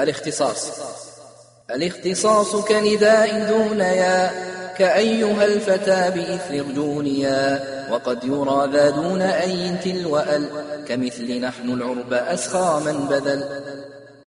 الاختصاص. الاختصاص كنداء دون يا كأيها الفتى بإثر ارجونيا وقد يرى ذا دون أي تلو أل كمثل نحن العرب أسخى من بذل.